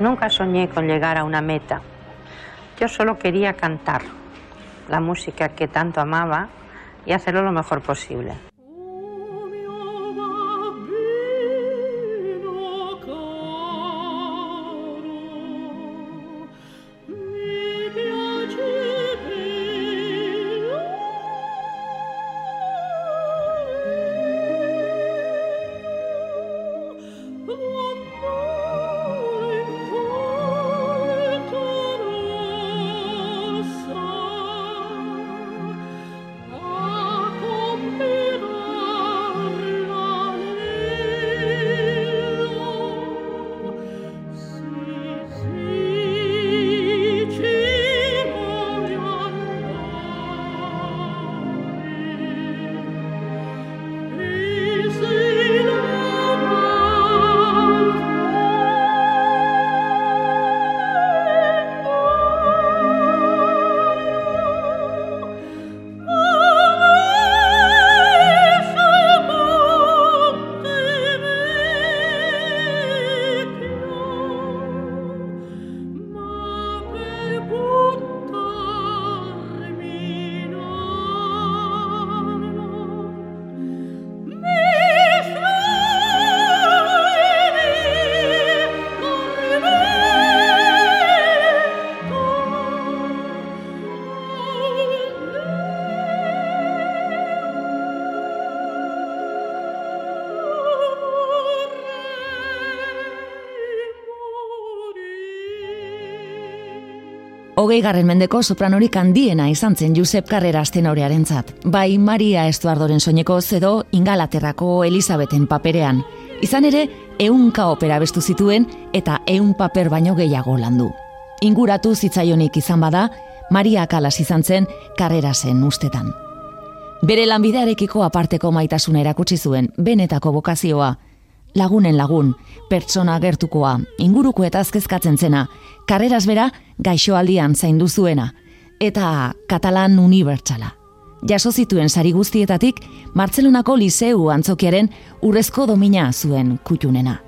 Nunca soñé con llegar a una meta. Yo solo quería cantar la música que tanto amaba y hacerlo lo mejor posible. Hogei garren mendeko sopranorik handiena izan zen Josep Carrera tenorearen zat. Bai Maria Estuardoren soineko edo Ingalaterrako Elizabeten paperean. Izan ere, eunka opera bestu zituen eta eun paper baino gehiago landu. Inguratu zitzaionik izan bada, Maria Kalas izan zen karrera zen ustetan. Bere lanbidearekiko aparteko maitasuna erakutsi zuen, benetako bokazioa, lagunen lagun, pertsona gertukoa, inguruko eta azkezkatzen zena, karreraz bera, gaixoaldian zaindu zuena, eta katalan unibertsala. Jaso zituen sari guztietatik, Martzelonako Liseu antzokiaren urrezko domina zuen kutunena.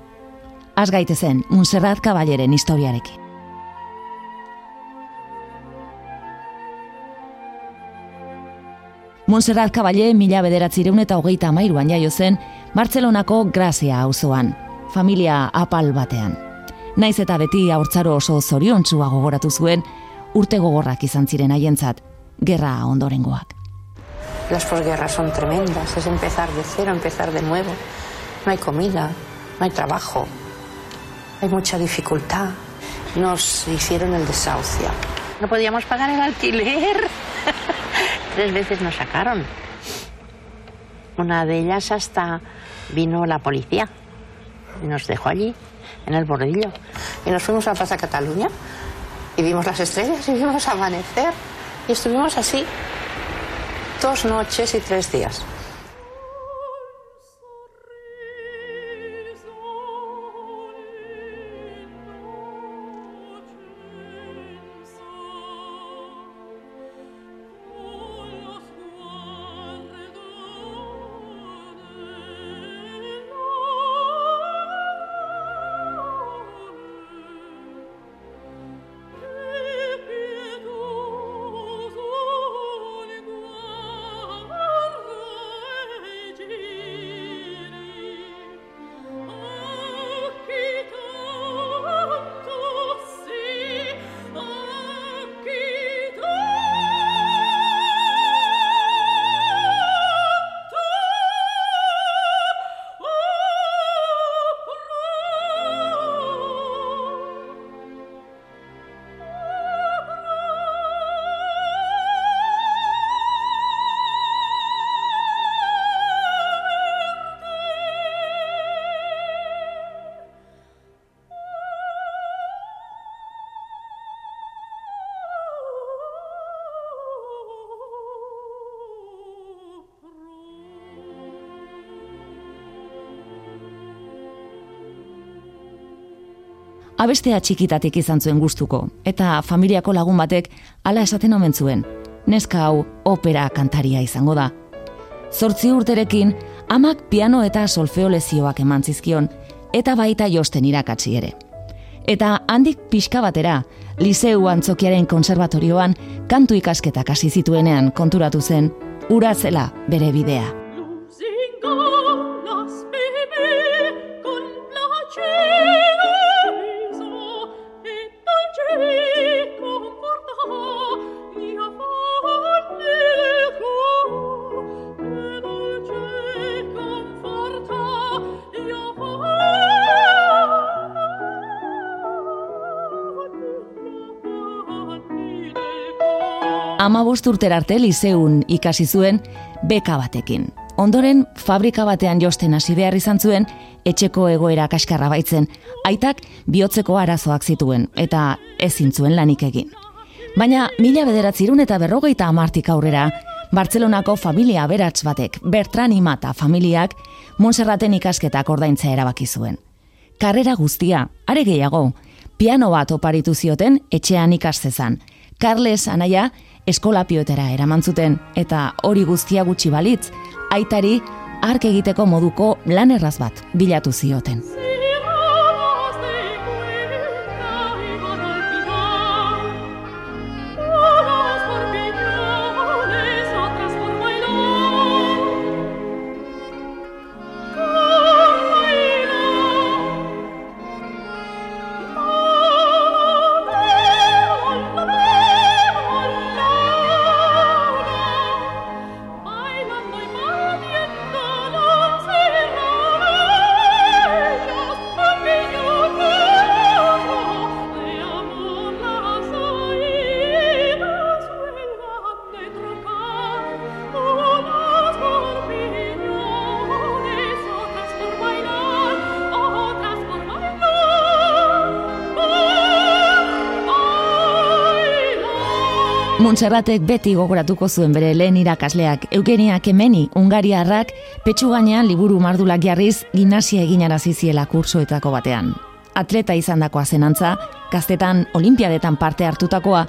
Az gaitezen, Montserrat Kaballeren historiarekin. Montserrat Kaballe mila bederatzireun eta hogeita amairuan jaio zen Bartzelonako Grazia auzoan, familia apal batean. Naiz eta beti haurtzaro oso zoriontsua gogoratu zuen, urte gogorrak izan ziren haientzat, gerra ondorengoak. Las posguerras son tremendas, es empezar de cero, empezar de nuevo. No hay comida, no hay trabajo, hay mucha dificultad. Nos hicieron el desahucio. No podíamos pagar el alquiler. Tres veces nos sacaron. Una de ellas hasta vino la policía y nos dejó allí, en el bordillo. Y nos fuimos a la Plaza Cataluña y vimos las estrellas y vimos amanecer. Y estuvimos así dos noches y tres días. Abestea txikitatik izan zuen gustuko eta familiako lagun batek hala esaten omen zuen. Neska hau opera kantaria izango da. Zortzi urterekin, amak piano eta solfeo lezioak eman zizkion, eta baita josten irakatsi ere. Eta handik pixka batera, Liseu antzokiaren konservatorioan kantu ikasketak hasi zituenean konturatu zen, ura zela bere bidea. Ama urter arte liseun ikasi zuen beka batekin. Ondoren, fabrika batean josten hasi behar izan zuen, etxeko egoera kaskarra baitzen, aitak bihotzeko arazoak zituen, eta ezin zuen lanik egin. Baina, mila bederatzirun eta berrogeita amartik aurrera, Bartzelonako familia aberats batek, Bertran Imata familiak, Monserraten ikasketak ordaintzea erabaki zuen. Karrera guztia, are gehiago, piano bat oparitu zioten etxean ikastezan. Carles anaia, eskolapioetera eraman zuten eta hori guztia gutxi balitz, aitari ark egiteko moduko lan erraz bat bilatu zioten. Montserratek beti gogoratuko zuen bere lehen irakasleak, Eugenia Kemeni, Ungariarrak, petxu gainean liburu mardulak jarriz, gimnasia egin araziziela kursoetako batean. Atleta izan dakoa zenantza, gaztetan olimpiadetan parte hartutakoa,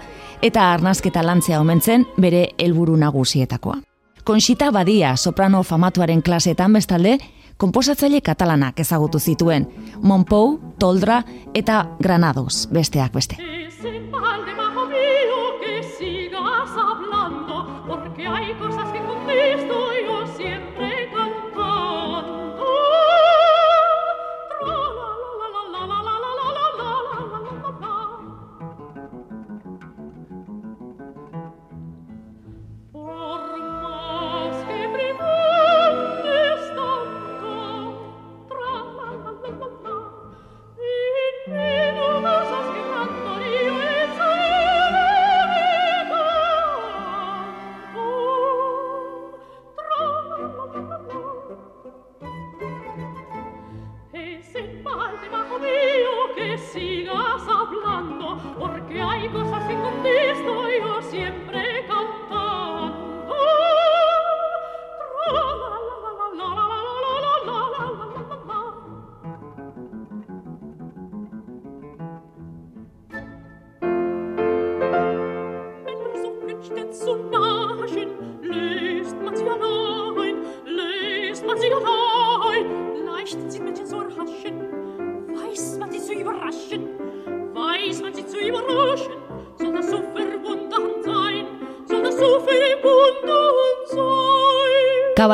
eta arnazketa lantzea omentzen bere helburu nagusietakoa. Konxita badia soprano famatuaren klasetan bestalde, komposatzaile katalanak ezagutu zituen, Monpou, Toldra eta Granados besteak beste. Y hay cosas que contesto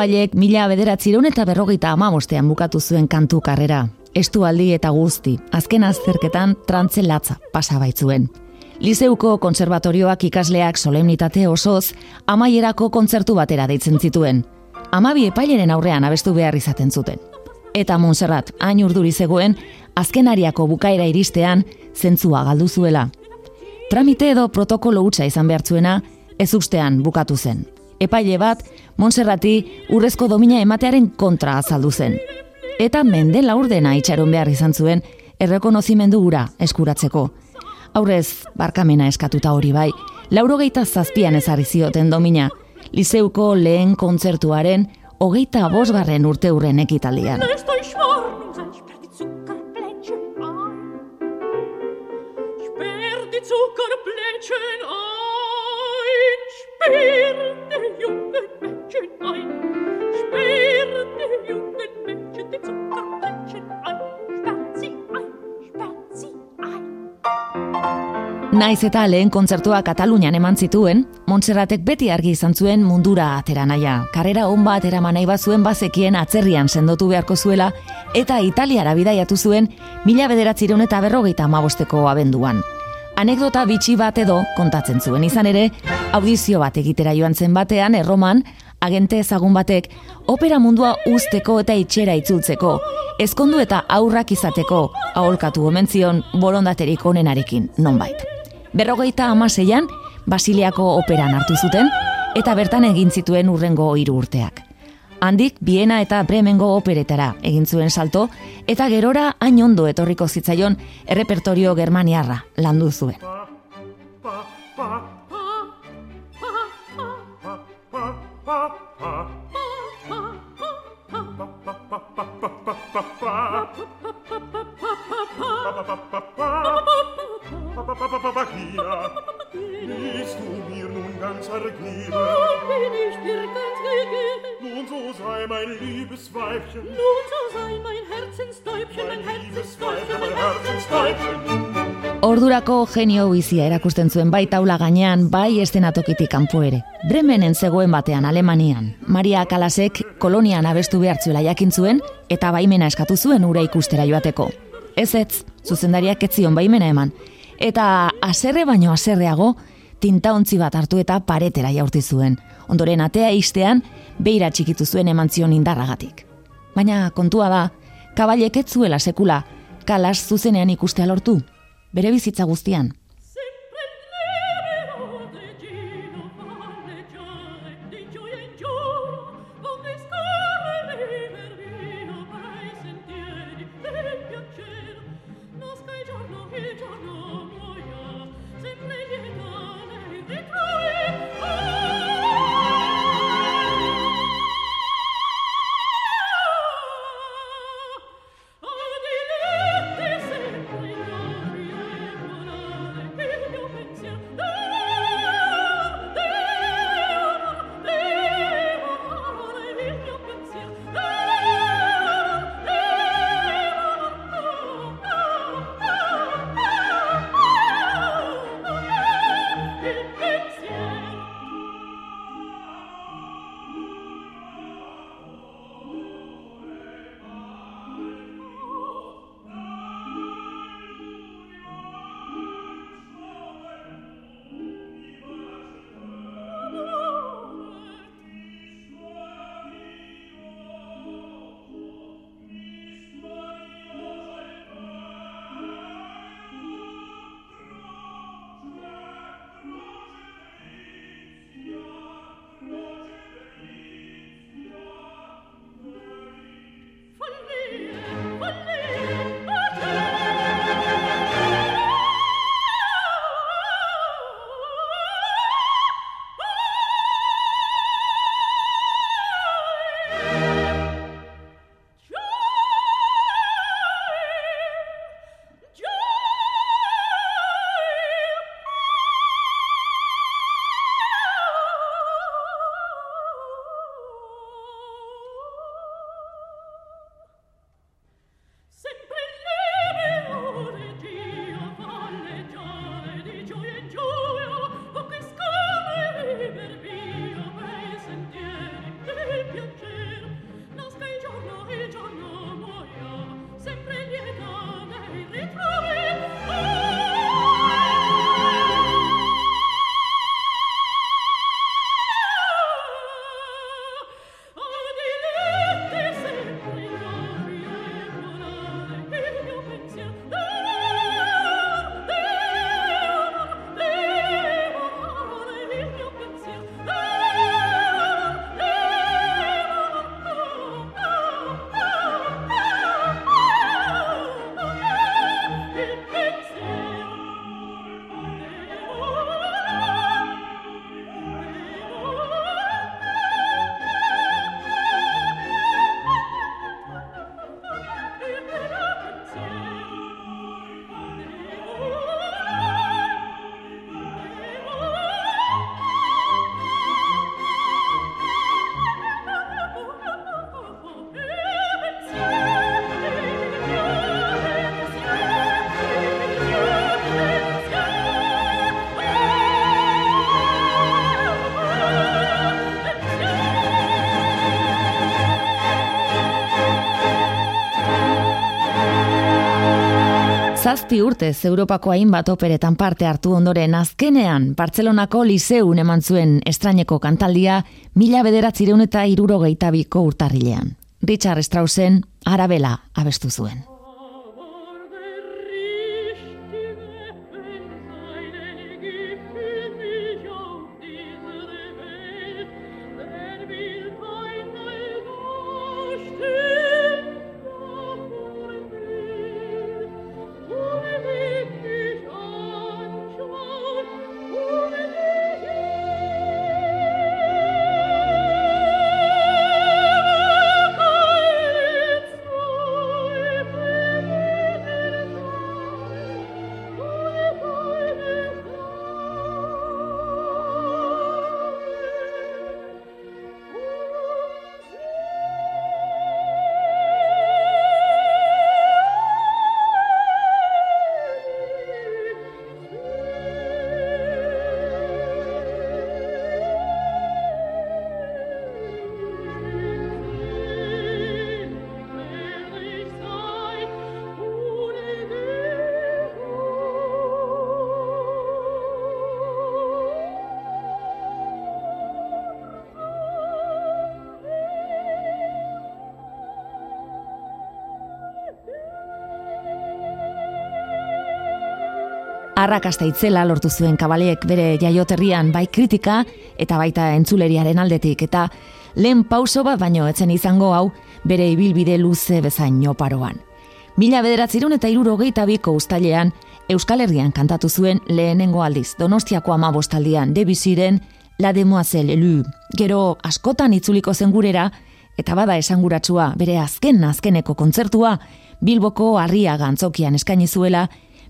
Kabalek mila bederatzireun eta berrogeita amabostean bukatu zuen kantu karrera. Estu aldi eta guzti, azken azterketan trantze latza pasa baitzuen. Lizeuko konservatorioak ikasleak solemnitate osoz, amaierako kontzertu batera deitzen zituen. Amabi epaileren aurrean abestu behar izaten zuten. Eta Montserrat, hain urduri zegoen, azkenariako bukaera iristean, zentzua galdu zuela. Tramite edo protokolo hutsa izan behartzuena, ez ustean bukatu zen epaile bat, Montserrati urrezko domina ematearen kontra azaldu zen. Eta mende laurdena itxaron behar izan zuen, errekonozimendu gura eskuratzeko. Aurrez, barkamena eskatuta hori bai, laurogeita zazpian ezarri zioten domina, Liseuko lehen kontzertuaren hogeita bosgarren urte hurren ekitaldian. Ein, sperr Naiz eta lehen kontzertua Katalunian eman zituen, Montserratek beti argi izan zuen mundura atera naia. Karrera hon bat eraman nahi bazuen bazekien atzerrian sendotu beharko zuela, eta Italiara bidaiatu zuen mila bederatzireun eta berrogeita amabosteko abenduan. Anekdota bitxi bat edo kontatzen zuen izan ere, audizio bat egitera joan zen batean, erroman, agente ezagun batek, opera mundua usteko eta itxera itzultzeko, ezkondu eta aurrak izateko, aholkatu omentzion borondaterik onenarekin, nonbait. Berrogeita amaseian, Basiliako operan hartu zuten, eta bertan egin zituen urrengo hiru urteak. Handik, Biena eta Bremengo operetara egin zuen salto, eta gerora hain ondo etorriko zitzaion errepertorio germaniarra landu zuen. Weibchen. Nun so sei mein Herzenstäubchen, mein Herzenstäubchen, mein Herzenstäubchen. Ordurako genio bizia erakusten zuen bai taula gainean, bai estenatokitik kanpo ere. Bremenen zegoen batean Alemanian. Maria Kalasek kolonian abestu behartzuela jakin zuen eta baimena eskatu zuen ura ikustera joateko. Ez ez, zuzendariak etzion baimena eman. Eta aserre baino aserreago, tinta ontzi bat hartu eta paretera jaurti zuen. Ondoren atea istean, beira txikitu zuen emantzion indarragatik. Baina kontua da, kabalek ez zuela sekula, kalas zuzenean ikustea lortu, bere bizitza guztian. Zazpi urtez Europako hainbat operetan parte hartu ondoren azkenean Bartzelonako liseun eman zuen estraineko kantaldia mila bederatzireun eta irurogeita biko urtarrilean. Richard Straussen arabela abestu zuen. Arrakasta itzela lortu zuen kabaliek bere jaioterrian bai kritika eta baita entzuleriaren aldetik eta lehen pauso bat baino etzen izango hau bere ibilbide luze bezain oparoan. Mila bederatzirun eta iruro geita biko ustalean Euskal Herrian kantatu zuen lehenengo aldiz Donostiako ama bostaldian debiziren La Demoiselle Elu. Gero askotan itzuliko zen gurera eta bada esanguratsua bere azken azkeneko kontzertua Bilboko harria gantzokian eskaini zuela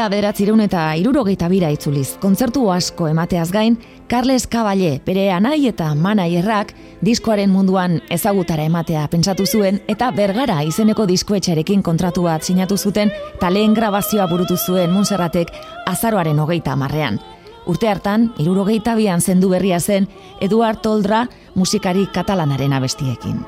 Mila bederatzireun eta irurogeita bira itzuliz, kontzertu asko emateaz gain, Carles Caballé, bere anai eta manaierrak, diskoaren munduan ezagutara ematea pentsatu zuen, eta bergara izeneko diskoetxarekin kontratu bat sinatu zuten, eta lehen grabazioa burutu zuen Monserratek azaroaren hogeita marrean. Urte hartan, irurogeita bian zendu berria zen, Eduard Toldra musikari katalanaren abestiekin.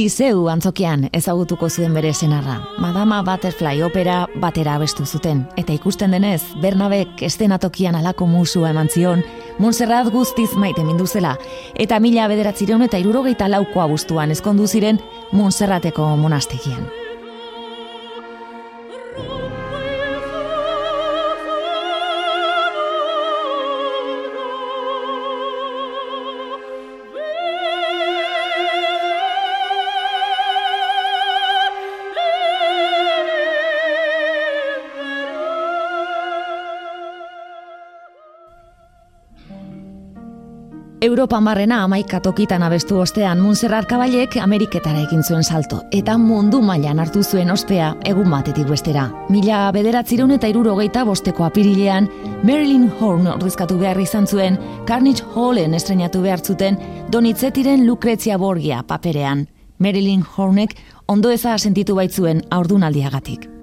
Liseu antzokian ezagutuko zuen bere senarra. Madama Butterfly opera batera abestu zuten. Eta ikusten denez, Bernabek estenatokian alako musua eman zion, Montserrat guztiz maite minduzela. Eta mila bederatzireun eta irurogeita lauko abuztuan eskondu ziren Montserrateko monastegian. Europa marrena amaika tokitan abestu ostean Montserrat Kabalek Ameriketara egin zuen salto, eta mundu mailan hartu zuen ospea egun batetik bestera. Mila bederatzireun eta irurogeita bosteko apirilean, Marilyn Horn ordezkatu behar izan zuen, Carnage Hallen estrenatu behar zuten, Donitzetiren Lucrezia Borgia paperean. Marilyn Hornek ondo eza sentitu baitzuen aurdunaldiagatik.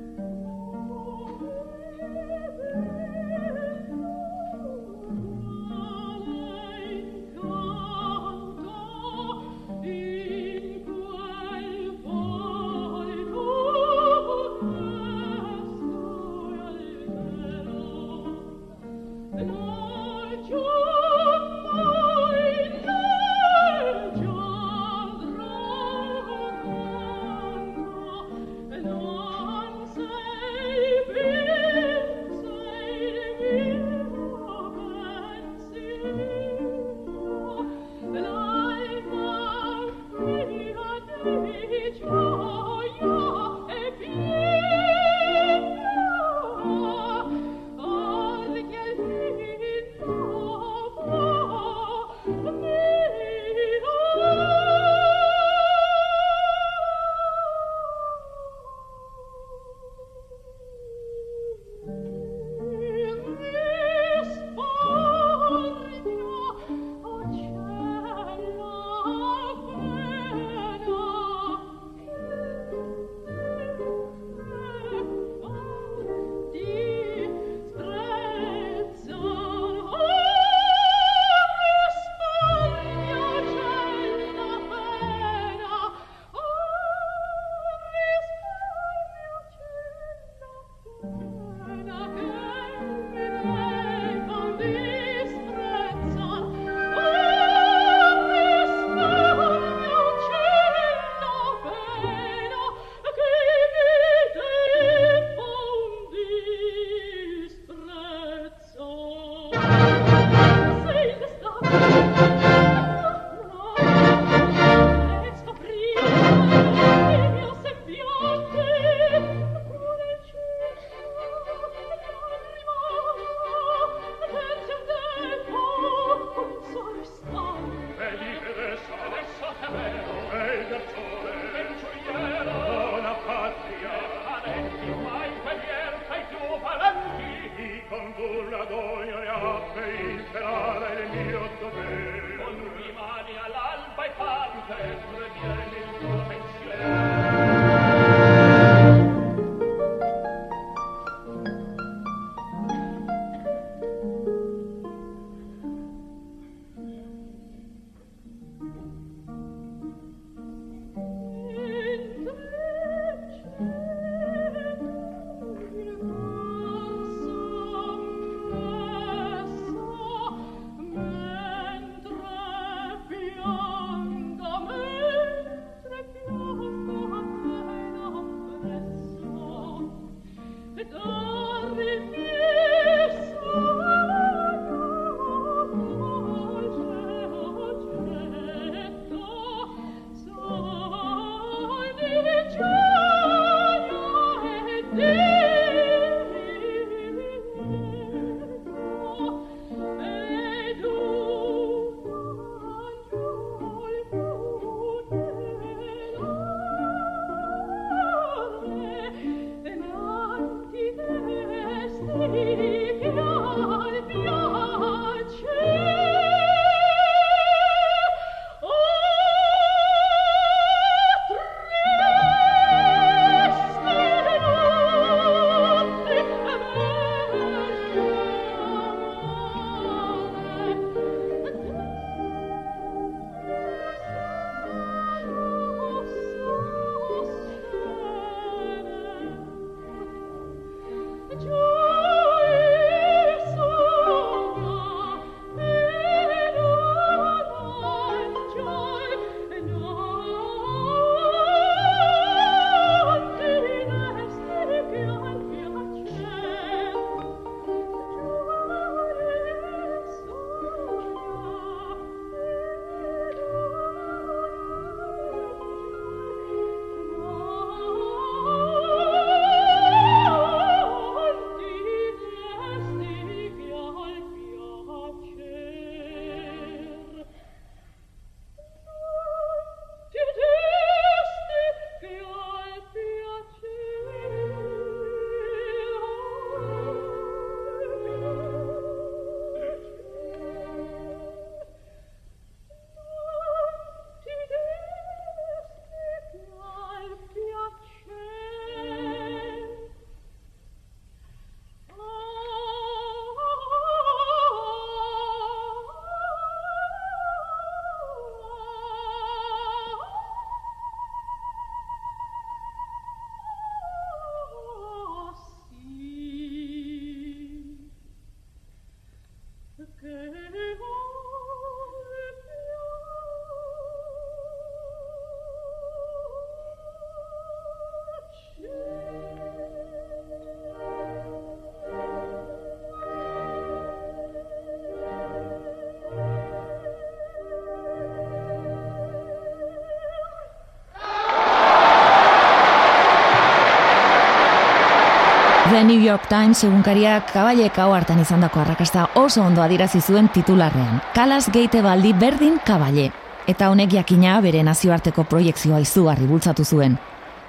The New York Times egunkariak kabalek hau hartan izan dako arrakasta oso ondo adirazi zuen titularrean. Kalas geite baldi berdin kabale. Eta honek jakina bere nazioarteko proiektzioa izugarri bultzatu zuen.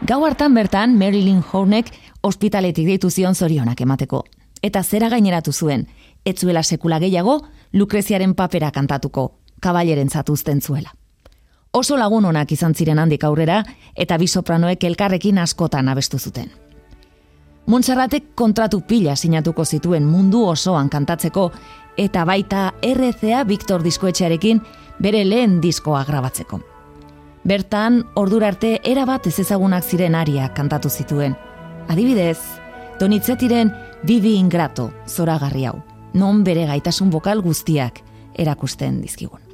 Gau hartan bertan Marilyn Hornek ospitaletik deitu zion zorionak emateko. Eta zera gaineratu zuen, etzuela sekula gehiago, Lukreziaren papera kantatuko, kabaleren zatuzten zuela. Oso lagun onak izan ziren handik aurrera, eta bisopranoek elkarrekin askotan abestu zuten. Montserratek kontratu pila sinatuko zituen mundu osoan kantatzeko eta baita RCA Victor diskoetxearekin bere lehen diskoa grabatzeko. Bertan, ordura arte erabat ez ezagunak ziren aria kantatu zituen. Adibidez, Donitzetiren Bibi Ingrato zoragarri hau, non bere gaitasun bokal guztiak erakusten dizkigun.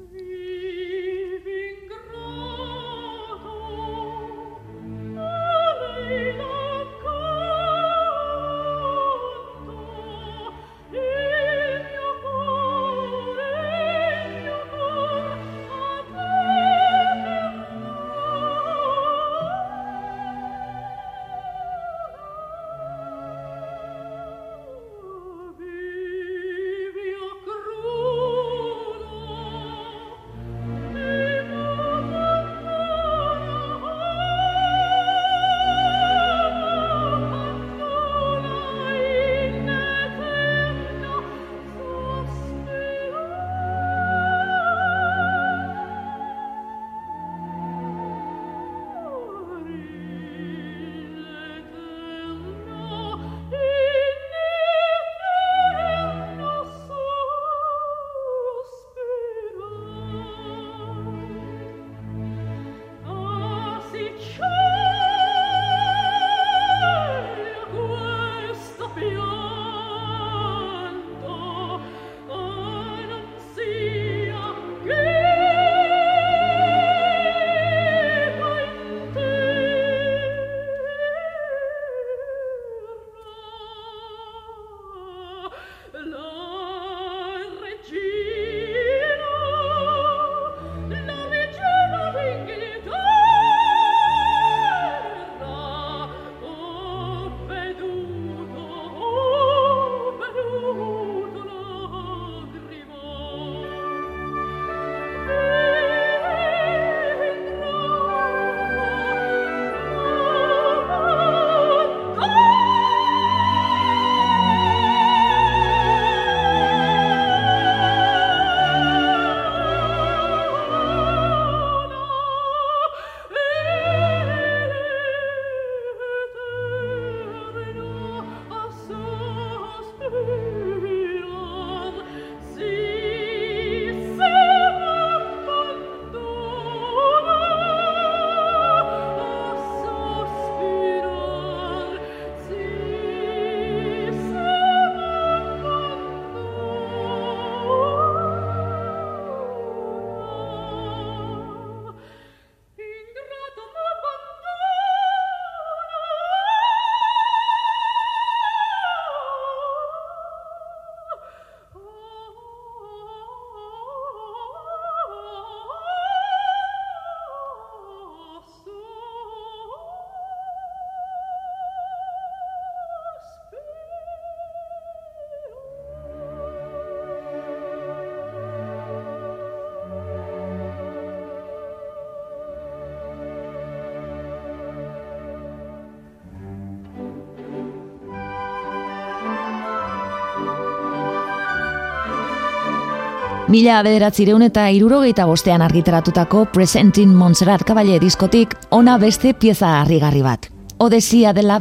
Mila bederatzireun eta irurogeita bostean argitaratutako Presentin Montserrat Caballé diskotik ona beste pieza harrigarri bat. Odesia de la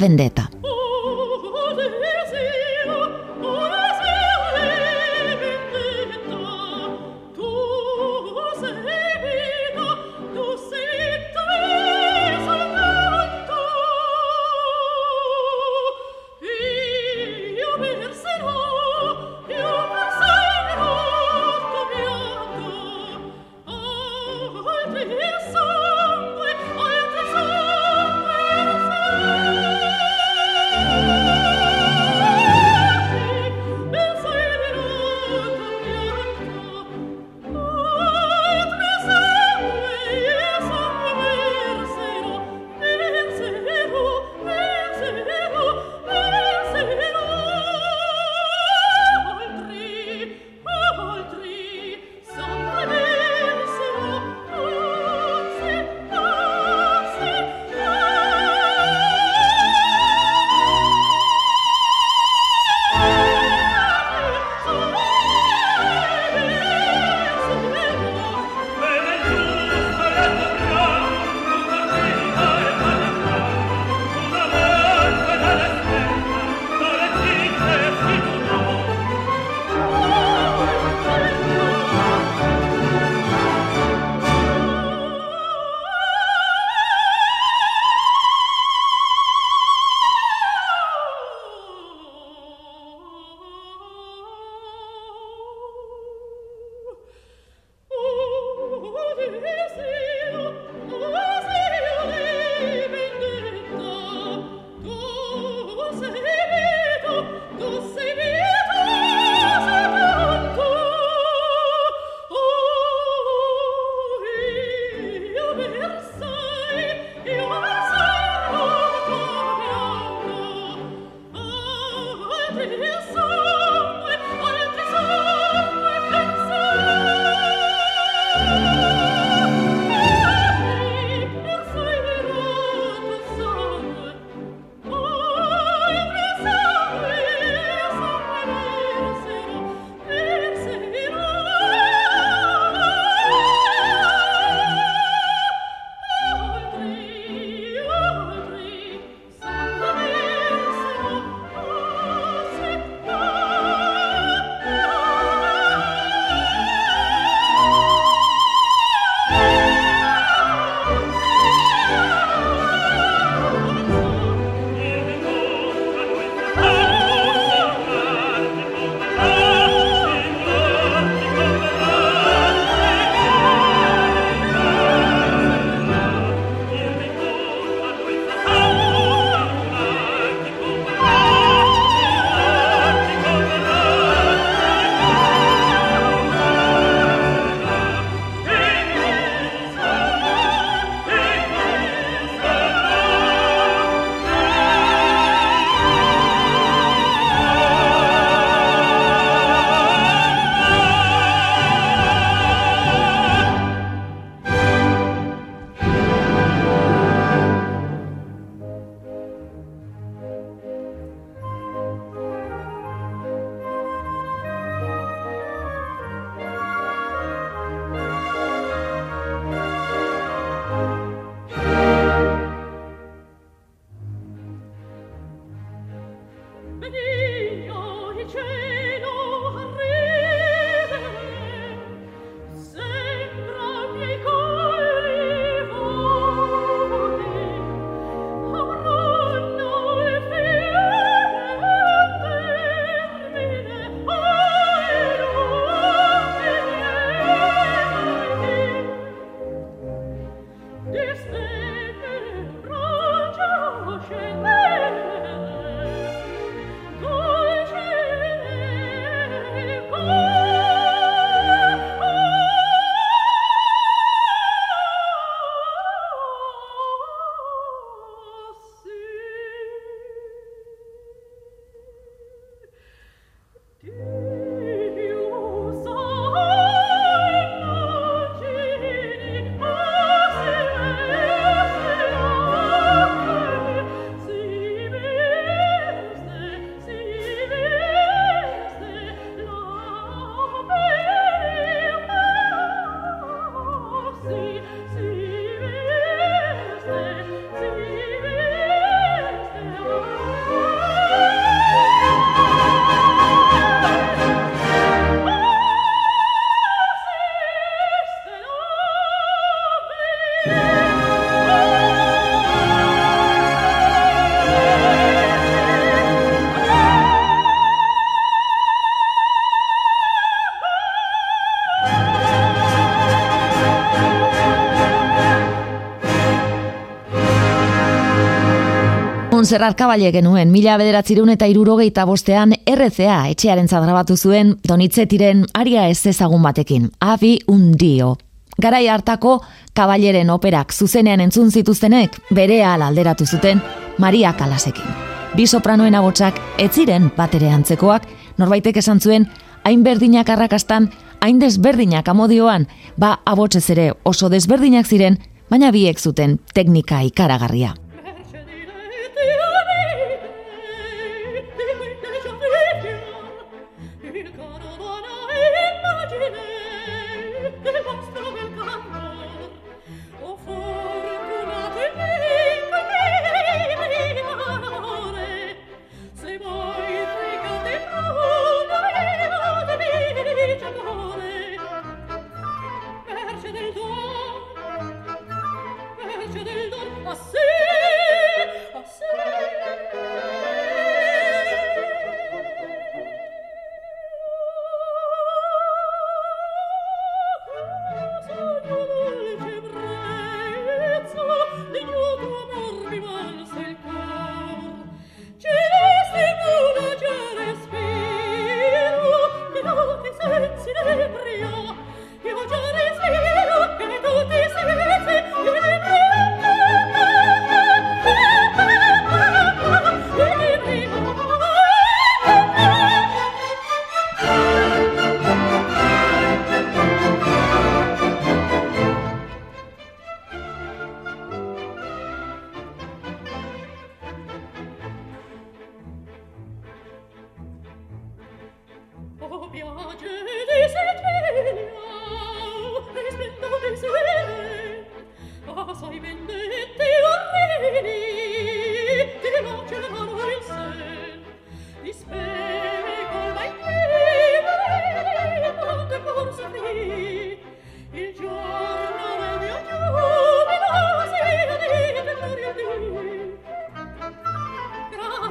Montserrat Kaballe genuen, mila bederatzirun eta irurogeita bostean RCA etxearen zadrabatu zuen Donitzetiren aria ez ezagun batekin, Avi Undio. Garai hartako Kaballeren operak zuzenean entzun zituztenek bere alderatu zuten Maria Kalasekin. Bi sopranoen abotsak ez ziren batere antzekoak, norbaitek esan zuen hain berdinak arrakastan, hain desberdinak amodioan, ba abotsez ere oso desberdinak ziren, baina biek zuten teknika ikaragarria.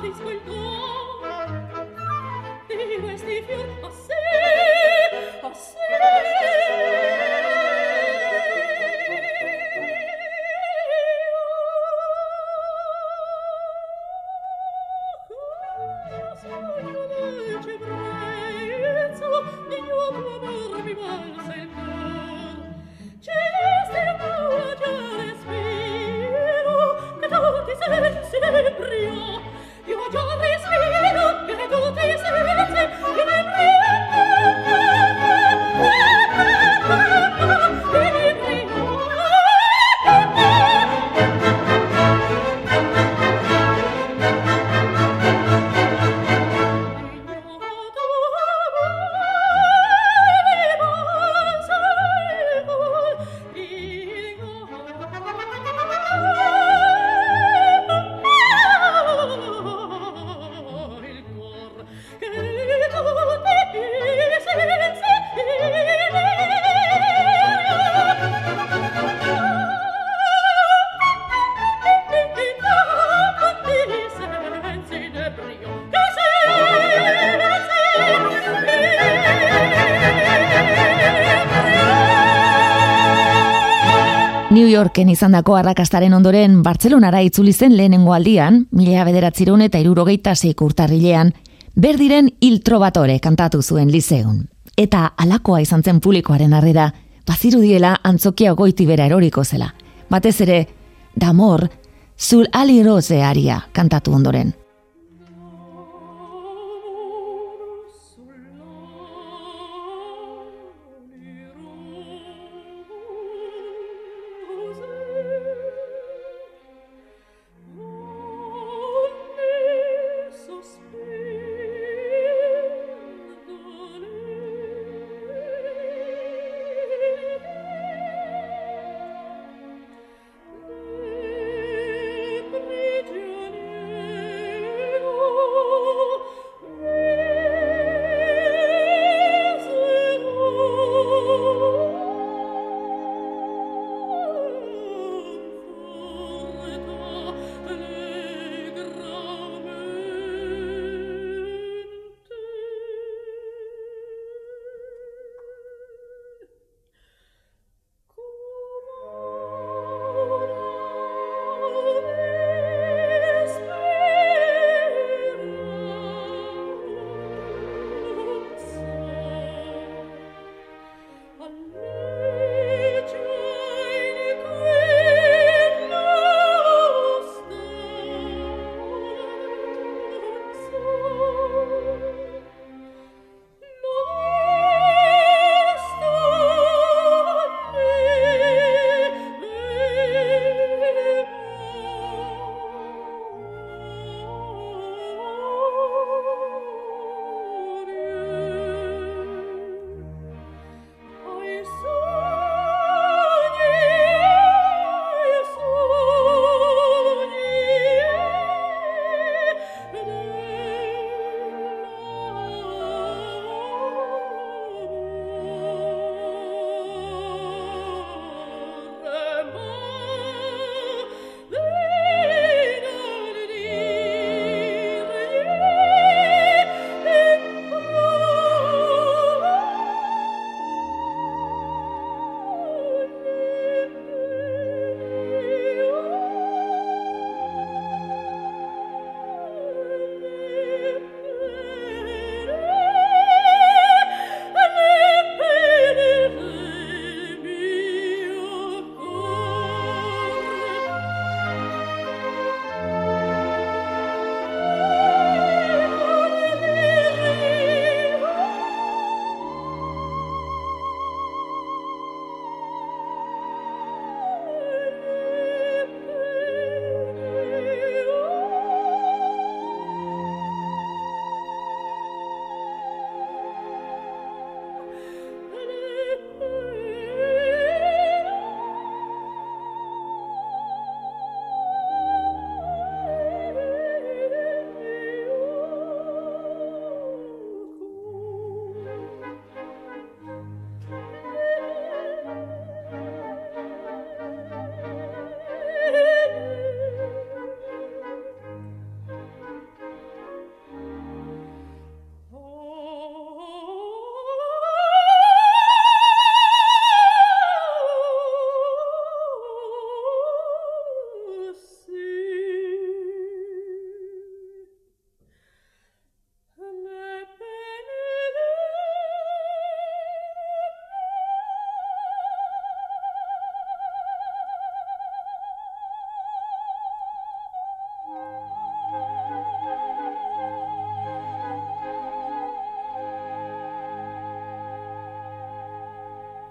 Di questi fior, a sé, a sé, Yorken izandako arrakastaren ondoren Bartzelonara itzuli zen lehenengo aldian, mila bederatziron eta irurogeita zeik urtarrilean, berdiren il trobatore kantatu zuen lizeun. Eta alakoa izan zen publikoaren arrera, bazirudiela antzokia goiti bera eroriko zela. Batez ere, damor, zul ali aria kantatu ondoren.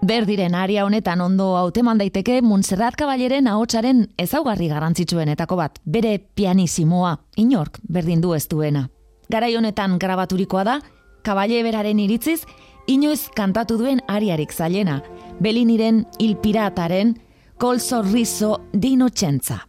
Berdiren aria honetan ondo hauteman daiteke Montserrat Caballeren ahotsaren ezaugarri garrantzitsuenetako bat, bere pianisimoa, inork berdin du ez duena. Garai honetan grabaturikoa da, Caballé beraren iritziz, inoiz kantatu duen ariarik zailena, Beliniren Il Pirataren Col Sorriso di Innocenza.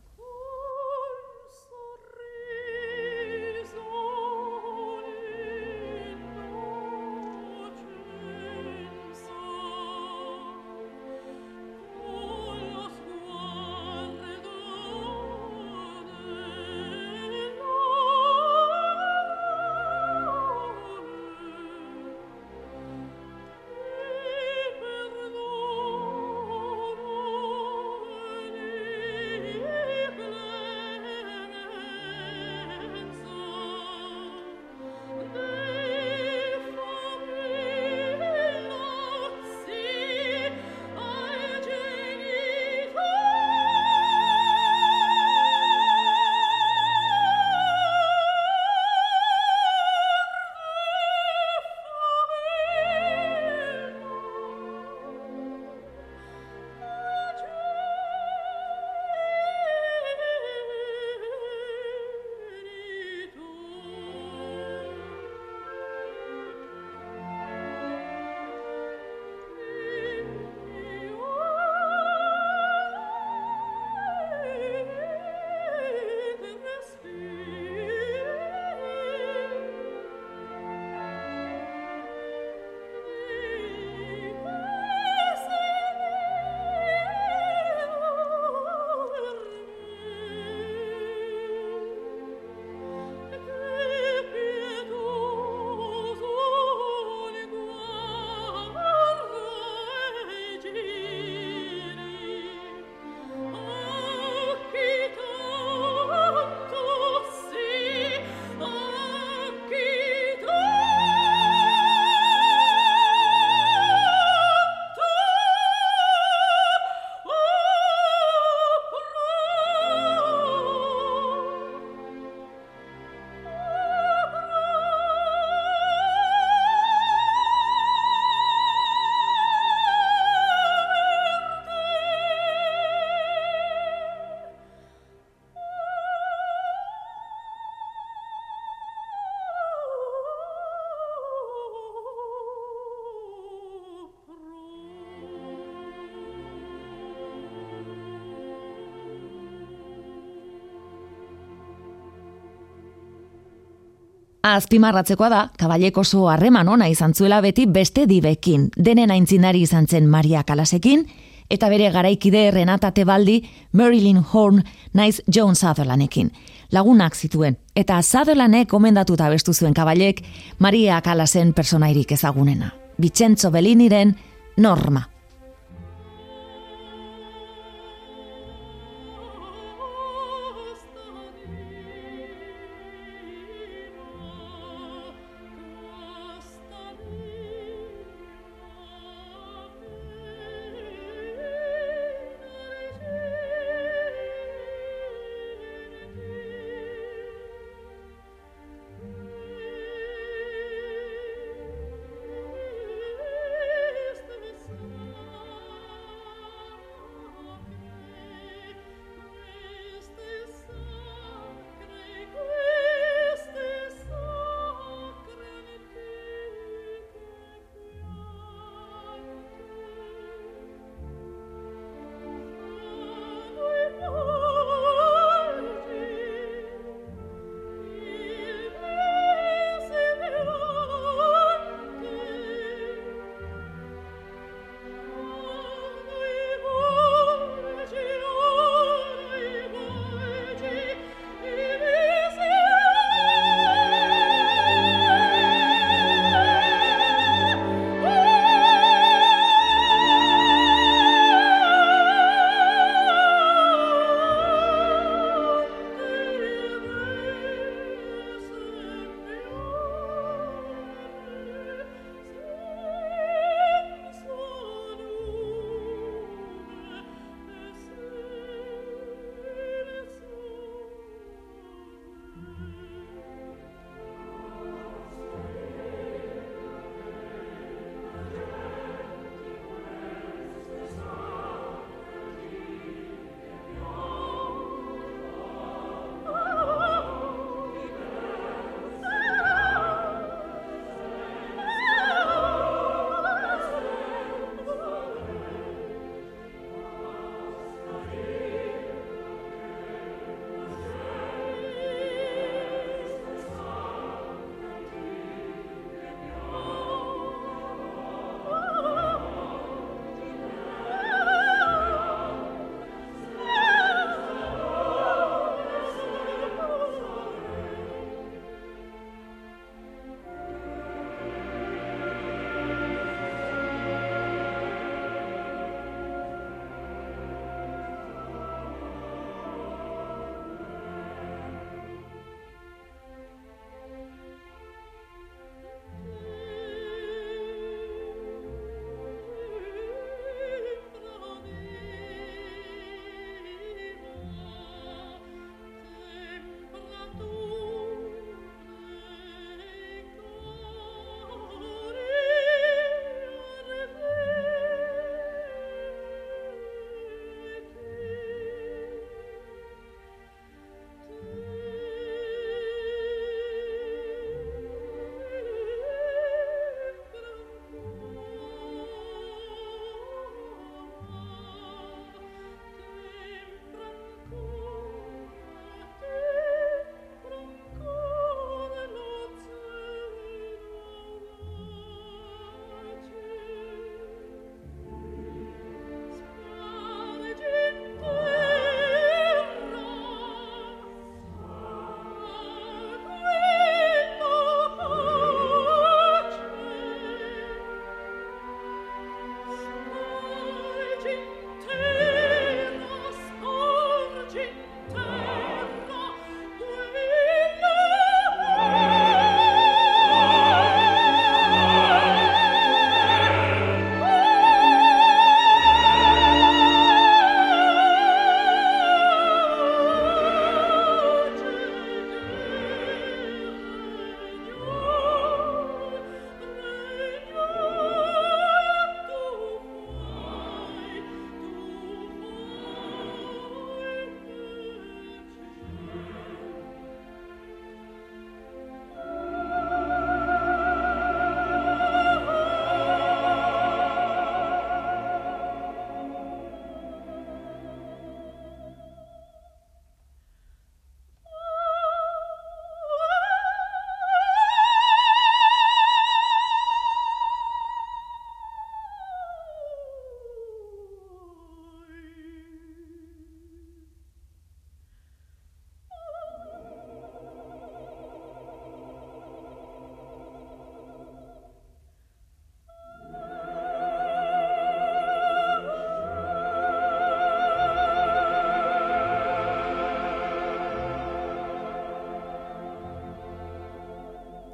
Azpimarratzekoa da, kabalek oso harreman ona izan zuela beti beste dibekin, denen aintzinari izan zen Maria Kalasekin, eta bere garaikide Renata Tebaldi, Marilyn Horn, naiz John Sutherlandekin. Lagunak zituen, eta Sutherlandek komendatuta bestu zuen kabalek Maria Kalasen personairik ezagunena. Vicentzo Belliniren Norma.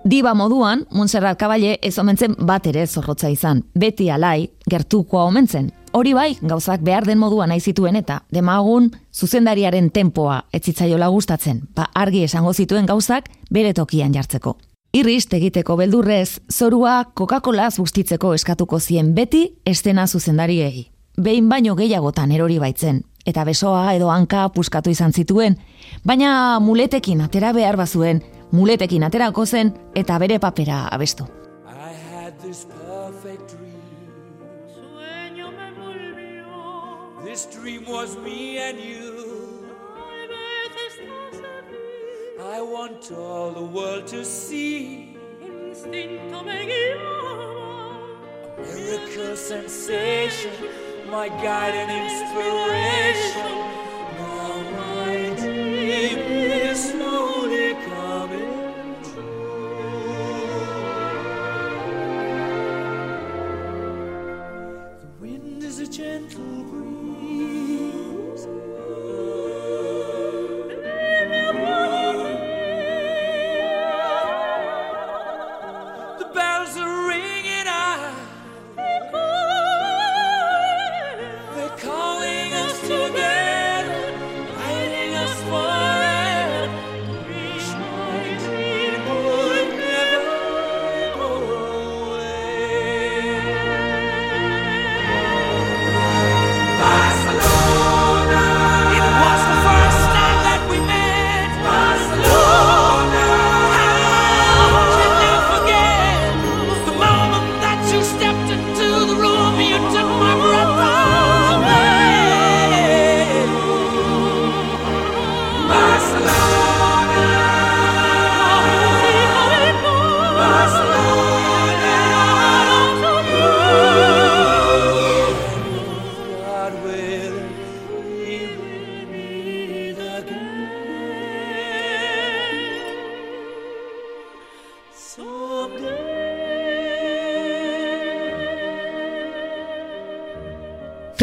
Diba moduan, Montserrat Kaballe ez omentzen bat ere zorrotza izan. Beti alai, gertukoa omentzen. Hori bai, gauzak behar den modua nahi zituen eta demagun zuzendariaren tempoa etzitzaiola gustatzen, ba argi esango zituen gauzak bere tokian jartzeko. Irrist egiteko beldurrez, zorua Coca-Cola bustitzeko eskatuko zien beti estena zuzendariei. Behin baino gehiagotan erori baitzen, eta besoa edo hanka puskatu izan zituen, baina muletekin atera behar bazuen, muletekin aterako zen eta bere papera abestu. This dream. Was me and you. I want all the world to see. Instinto me guiaba. A miracle sensation My guide and inspiration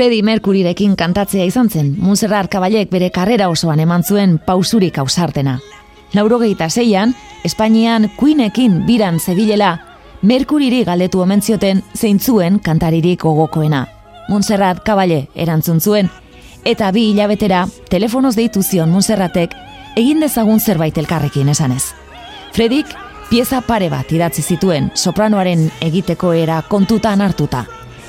Freddie Mercuryrekin kantatzea izan zen, Montserrat Caballek bere karrera osoan eman zuen pausurik ausartena. Laurogeita zeian, Espainian Queenekin biran zebilela, Mercuryri galdetu omen zioten zeintzuen kantaririk gogokoena. Montserrat Caballe erantzun zuen, eta bi hilabetera telefonoz deitu zion Montserratek egin dezagun zerbait elkarrekin esanez. Fredik pieza pare bat idatzi zituen sopranoaren egiteko era kontutan hartuta,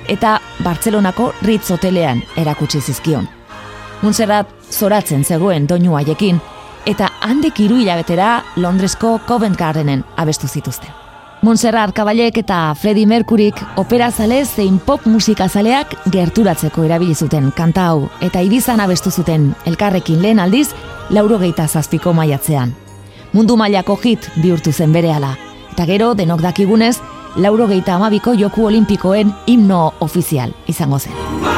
eta Bartzelonako Ritz hotelean erakutsi zizkion. Montserrat zoratzen zegoen doinu haiekin, eta handik hiru hilabetera Londresko Covent Gardenen abestu zituzten. Montserrat Caballek eta Freddie Mercuryk opera zale zein pop musika zaleak gerturatzeko erabili zuten kanta hau eta ibizan abestu zuten elkarrekin lehen aldiz laurogeita zazpiko maiatzean. Mundu mailako hit bihurtu zen berehala, eta gero denok dakigunez laurogeita amabiko joku olimpikoen himno ofizial izango zen.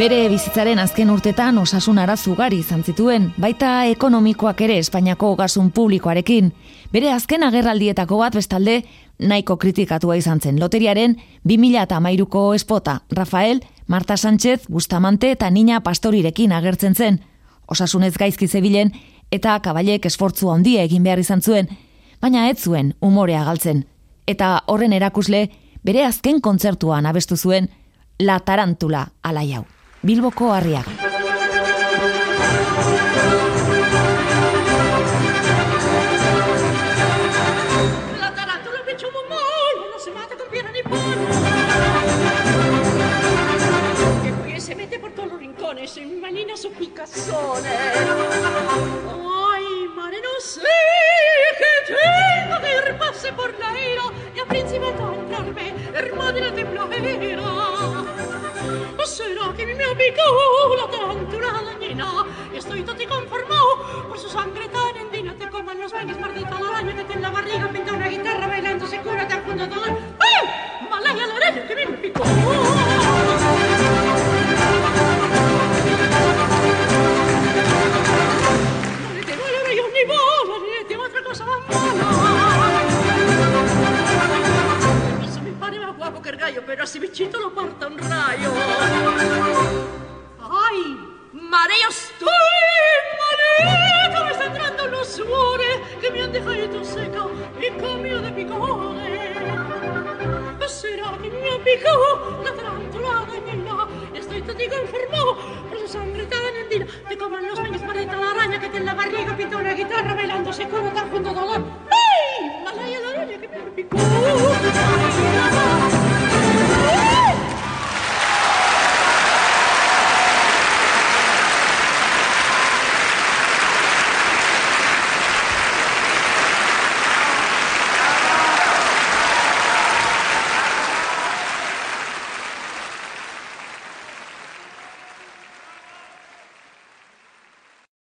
Bere bizitzaren azken urtetan osasun arazo ugari izan zituen, baita ekonomikoak ere Espainiako gasun publikoarekin. Bere azken agerraldietako bat bestalde nahiko kritikatua izan zen. Loteriaren 2013ko espota, Rafael, Marta Sánchez, Bustamante eta Nina Pastorirekin agertzen zen. Osasunez gaizki zebilen eta kabailek esfortzu handia egin behar izan zuen, baina ez zuen umorea galtzen. Eta horren erakusle, bere azken kontzertuan abestu zuen La Tarantula alaiau. Bilboko harriaga. La tarantola invece un uomo, una semata con piena di pollo. Que pues se mete por todos los rincones sin manina su picazzone. Ay, mare, no sé que tengo que ir pase por la era y a príncipe encontrarme, hermana de la temblajera. ¿Será que me ha picado la tarántula dañina? Y estoy todo conformado por su sangre tan endina. Te coman los baños, maldita la araña que te en la barriga pinta acciaio, però se mi cito lo porta un raio. Ai, mareo sto, mareo, come sta entrando lo suore che mi han dejato seca in cambio di picore. Será che mi apicò la trantrada in là e sto dico infermò per la sangre tan en dila te coman los niños marita la araña que te en la barriga pinta una guitarra bailando se cura tan junto dolor. ¡Ey! la laya de araña que me picó